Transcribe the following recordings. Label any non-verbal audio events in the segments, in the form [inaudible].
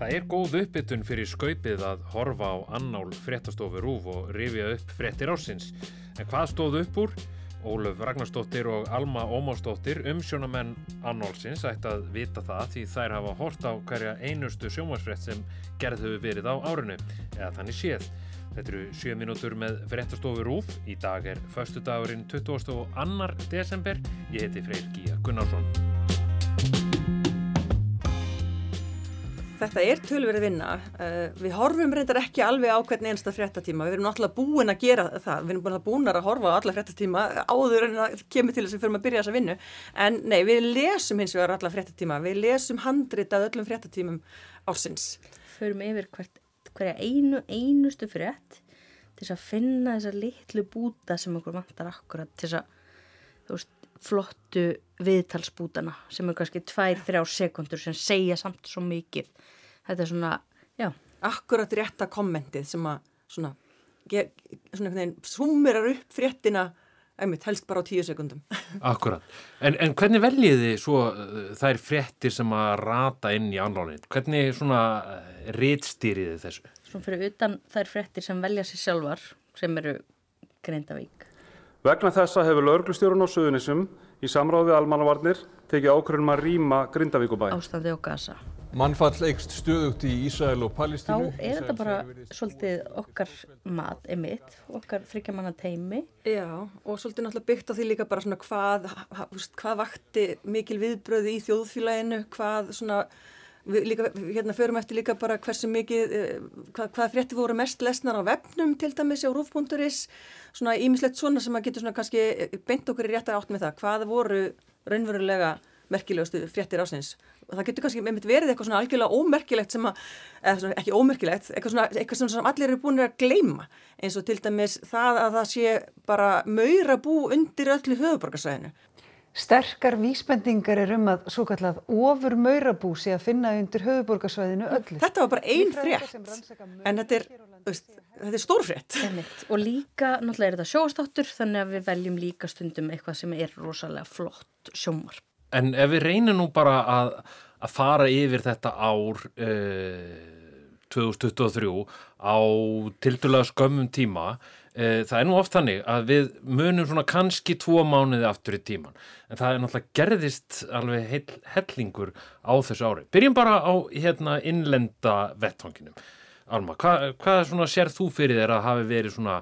Það er góð uppbytun fyrir skaupið að horfa á annál fréttastofu rúf og rifja upp fréttir ársins. En hvað stóð upp úr? Ólöf Ragnarsdóttir og Alma Ómarsdóttir, umsjónamenn annálsins, ætti að vita það því þær hafa hort á hverja einustu sjónvarsfrétt sem gerð hefur verið á árinu, eða þannig séð. Þetta eru 7 mínútur með fréttastofu rúf. Í dag er förstu dagurinn 22. desember. Ég heiti Freyr Gíja Gunnarsson. Þetta er tölverið vinna. Uh, við horfum reyndar ekki alveg á hvern einsta fréttatíma. Við erum náttúrulega búin að gera það. Við erum búin að búin að horfa á alla fréttatíma áður en það kemur til þess að við fyrir að byrja þessa vinnu. En nei, við lesum hins vegar alla fréttatíma. Við lesum handritað öllum fréttatímum ársins. Förum yfir hvert, hverja einu, einustu frétt til að finna þessa litlu búta sem okkur vantar akkurat til þess að, þú veist, flottu viðtalsbútana sem eru kannski 2-3 sekundur sem segja samt svo mikið. Þetta er svona, já. Akkurat rétta kommentið sem að svona, svona veginn, sumirar upp fréttina einmitt, helst bara á 10 sekundum. [laughs] Akkurat, en, en hvernig veljiði svo uh, þær fréttir sem að rata inn í anlánin? Hvernig svona uh, rítstýriði þessu? Svona fyrir utan þær fréttir sem velja sér sjálfar sem eru Grindavík Vegna þessa hefur lauruglustjórun á Suðunissum í samráð við almannavarnir tekið ákvörðum að rýma Grindavíkubæ. Ástandi og gasa. Mannfall eikst stöðugt í Ísæl og Palestínu. Þá er þetta bara svolítið okkar mat, emitt, okkar þryggjamanna teimi. Já, og svolítið náttúrulega byggt á því líka bara svona hvað, hvað vakti mikil viðbröði í þjóðfélaginu, hvað svona Við líka, hérna förum eftir líka bara hversu mikið, eh, hvað, hvað frétti voru mest lesnar á vefnum til dæmis á rúf.is, svona ímislegt svona sem að getur svona kannski beint okkur í réttar átt með það, hvað voru raunverulega merkilegustu fréttir ásins. Það getur kannski með mitt verið eitthvað svona algjörlega ómerkilegt sem að, eða svona ekki ómerkilegt, eitthvað svona, eitthvað sem allir eru búin að gleima, eins og til dæmis það að það sé bara maura bú undir öllu höfuborgarsæðinu. Sterkar vísbendingar er um að svo kallað ofur maurabú sé að finna undir höfuborgarsvæðinu öllu. Þetta var bara einn frétt, en þetta er, er stór frétt. Og líka, náttúrulega er þetta sjóastáttur, þannig að við veljum líka stundum eitthvað sem er rosalega flott sjómar. En ef við reynum nú bara að, að fara yfir þetta ár eh, 2023 á tildulega skömmum tíma, það er nú oft þannig að við munum svona kannski tvo mánuði aftur í tíman. En það er náttúrulega gerðist alveg heil, hellingur á þessu ári. Byrjum bara á hérna innlenda vettfanginum. Alma, hva, hvað svona sér þú fyrir þér að hafi verið svona,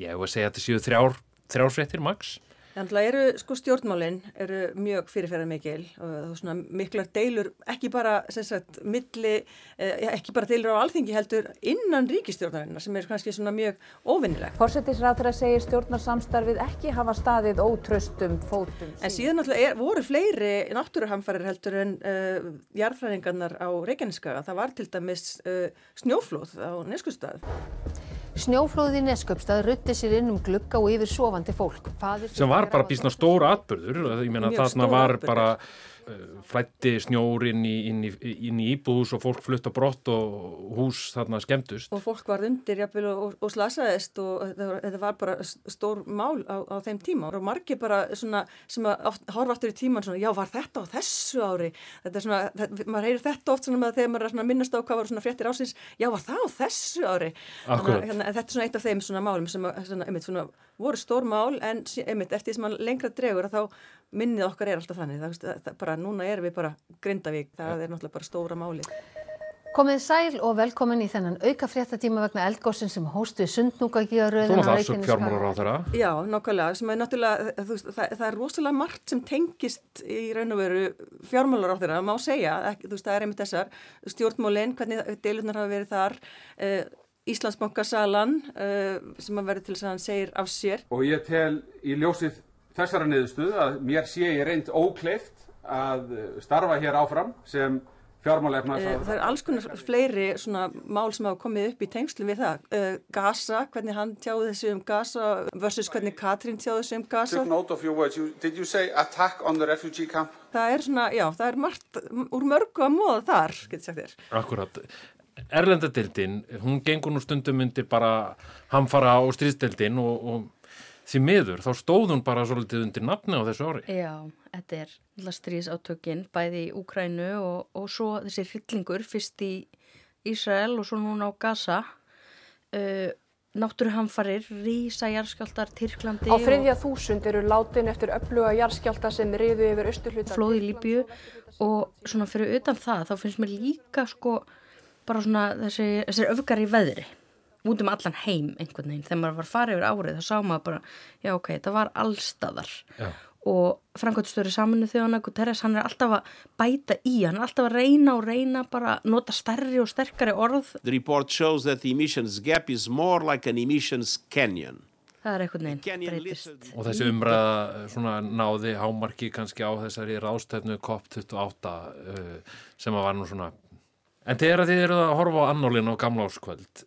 ég hef að segja að þetta séu þrjár, þrjárfréttir max? Þannig að eru sko stjórnmálinn eru mjög fyrirferðar mikil og svona miklar deilur ekki bara sagt, milli, eh, ekki bara deilur á alþingi heldur innan ríkistjórnarinnar sem er kannski svona mjög óvinnilegt. Forsættisrátra segir stjórnarsamstarfið ekki hafa staðið ótröstum fótum. En síðan er, voru fleiri náttúruhamfarir heldur en uh, jarðfræðingarnar á Reykjaneskaga. Það var til dæmis uh, snjóflóð á Neskustad. Snjóflóðið í Neskjöpstað rutti sér inn um glugga og yfir sofandi fólk. Sem var bara bísna stór atbyrður, ég meina þarna var bara flætti snjór inn í, inn, í, inn í íbúðus og fólk flutt á brott og hús þarna skemmtust. Og fólk var undir jafnvel og, og slasaðist og þetta var, bara stór mál á, á þeim tíma. Og margir bara svona sem að horfa aftur í tíman svona já var þetta á þessu ári? Þetta er svona, þetta, maður heyrir þetta oft svona með þegar maður er svona minnast á hvað var svona fréttir ásins já var það á þessu ári? Þannig, hérna, þetta er svona eitt af þeim svona málum sem að, svona, einmitt, svona, voru stór mál en einmitt, eftir því sem maður lengra dregur þá minnið okkar er alltaf þannig það, það, það, bara, núna erum við bara Grindavík það ja. er náttúrulega bara stóra máli Komið sæl og velkomin í þennan auka fréttatíma vegna eldgóðsinn sem hóstuði sundnúkagíðaröðin Þú var það fjármálar á þeirra Já, nákvæmlega, sem er náttúrulega það, það er rosalega margt sem tengist í raun og veru fjármálar á þeirra má segja, ekki, þú veist, það er einmitt þessar stjórnmólinn, hvernig deilurnar hafa verið þar uh, Íslandsbankasalan uh, sem að verði til þess að hann segir af sér. Og ég tel í ljósið þessara niðurstuð að mér sé ég reynd ókleift að starfa hér áfram sem fjármála Það er alls konar fleiri svona mál sem hafa komið upp í tengslu við það. Uh, Gaza, hvernig hann tjáði þessu um Gaza versus hvernig Katrín tjáði þessu um Gaza. You, did you say attack on the refugee camp? Það er svona, já, það er margt úr mörgu að móða þar, getur sagt þér. Akkurat. Erlendadildin, hún gengur nú stundum undir bara hamfara á stríðdildin og, og því miður, þá stóð hún bara svolítið undir nafni á þessu ári. Já, þetta er stríðsátökin bæði í Úkrænu og, og svo þessi hryllingur fyrst í Ísrael og svo núna á Gaza uh, náttúruhamfarir, rísa jarðskjáltar Tyrklandi Á þriðja þúsund eru látin eftir öfluga jarðskjálta sem riðu yfir austurhluta. flóð í Líbju og svona fyrir utan það þá finnst mér líka sko bara svona þessi, þessi öfgar í veðri út um allan heim einhvern veginn. Þegar maður var farið yfir árið þá sá maður bara já ok, það var allstaðar Já. og Frankværtstöri saminu þjóðana Guterres hann er alltaf að bæta í hann er alltaf að reyna og reyna bara að nota stærri og sterkari orð. The report shows that the emissions gap is more like an emissions canyon. það er einhvern veginn breytist. Og þessi umræða eh, svona náði hámarki kannski á þessari rástefnu COP28 uh, sem að var nú svona En þegar þið eruð að horfa á annólinn á gamla áskvöld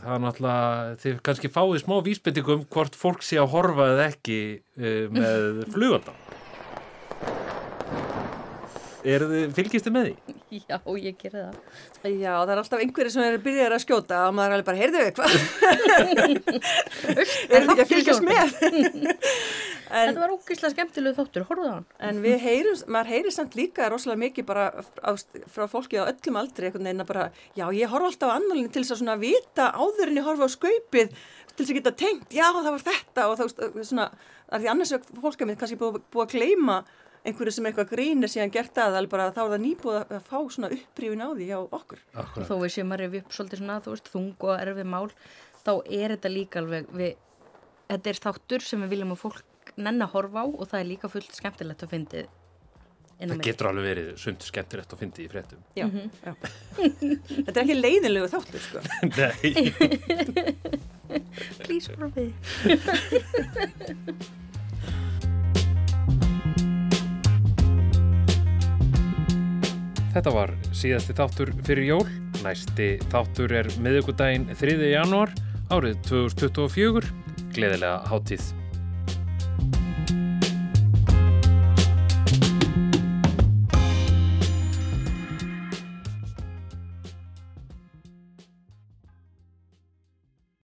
það er náttúrulega, þið kannski fáið smá vísbendingum hvort fólk sé að horfa eða ekki uh, með [laughs] flugandan Er þið, fylgist þið með því? já, ég gerði það Já, það er alltaf einhverju sem er byrjar að skjóta og maður er alveg bara, heyrðu við, hvað? [laughs] er þetta ekki að fylgjast með? [laughs] en, þetta var ógeðslega skemmtilegu þáttur, horfðu á hann. En við heyrum, maður heyrir samt líka rosalega mikið bara á, frá fólki á öllum aldri einhvern veginn að bara, já, ég horfa alltaf á annálinu til þess að svona vita áður en ég horfa á skaupið til þess að geta tengt, já, það var þetta. Og þá, svona, það er því annars er fólk að mitt kannski búið, búið að gleyma einhverju sem eitthvað grínir síðan gert að er bara þá er það nýbúið að fá svona upprýfin á því hjá okkur. og þó við séum að rifja upp svolítið svona, þú veist, þung og erfið mál þá er þetta líka alveg við, þetta er þáttur sem við viljum að fólk nenn að horfa á og það er líka fullt skemmtilegt að fyndið Það milli. getur alveg verið sund skemmtilegt að fyndi í fréttum Já, já. Þetta er ekki leiðinlegu þáttur, sko. [laughs] Nei [laughs] Please horfið [laughs] Þetta var síðasti þáttur fyrir jól. Næsti þáttur er miðugudaginn 3. janúar árið 2024. Gleðilega hátíð.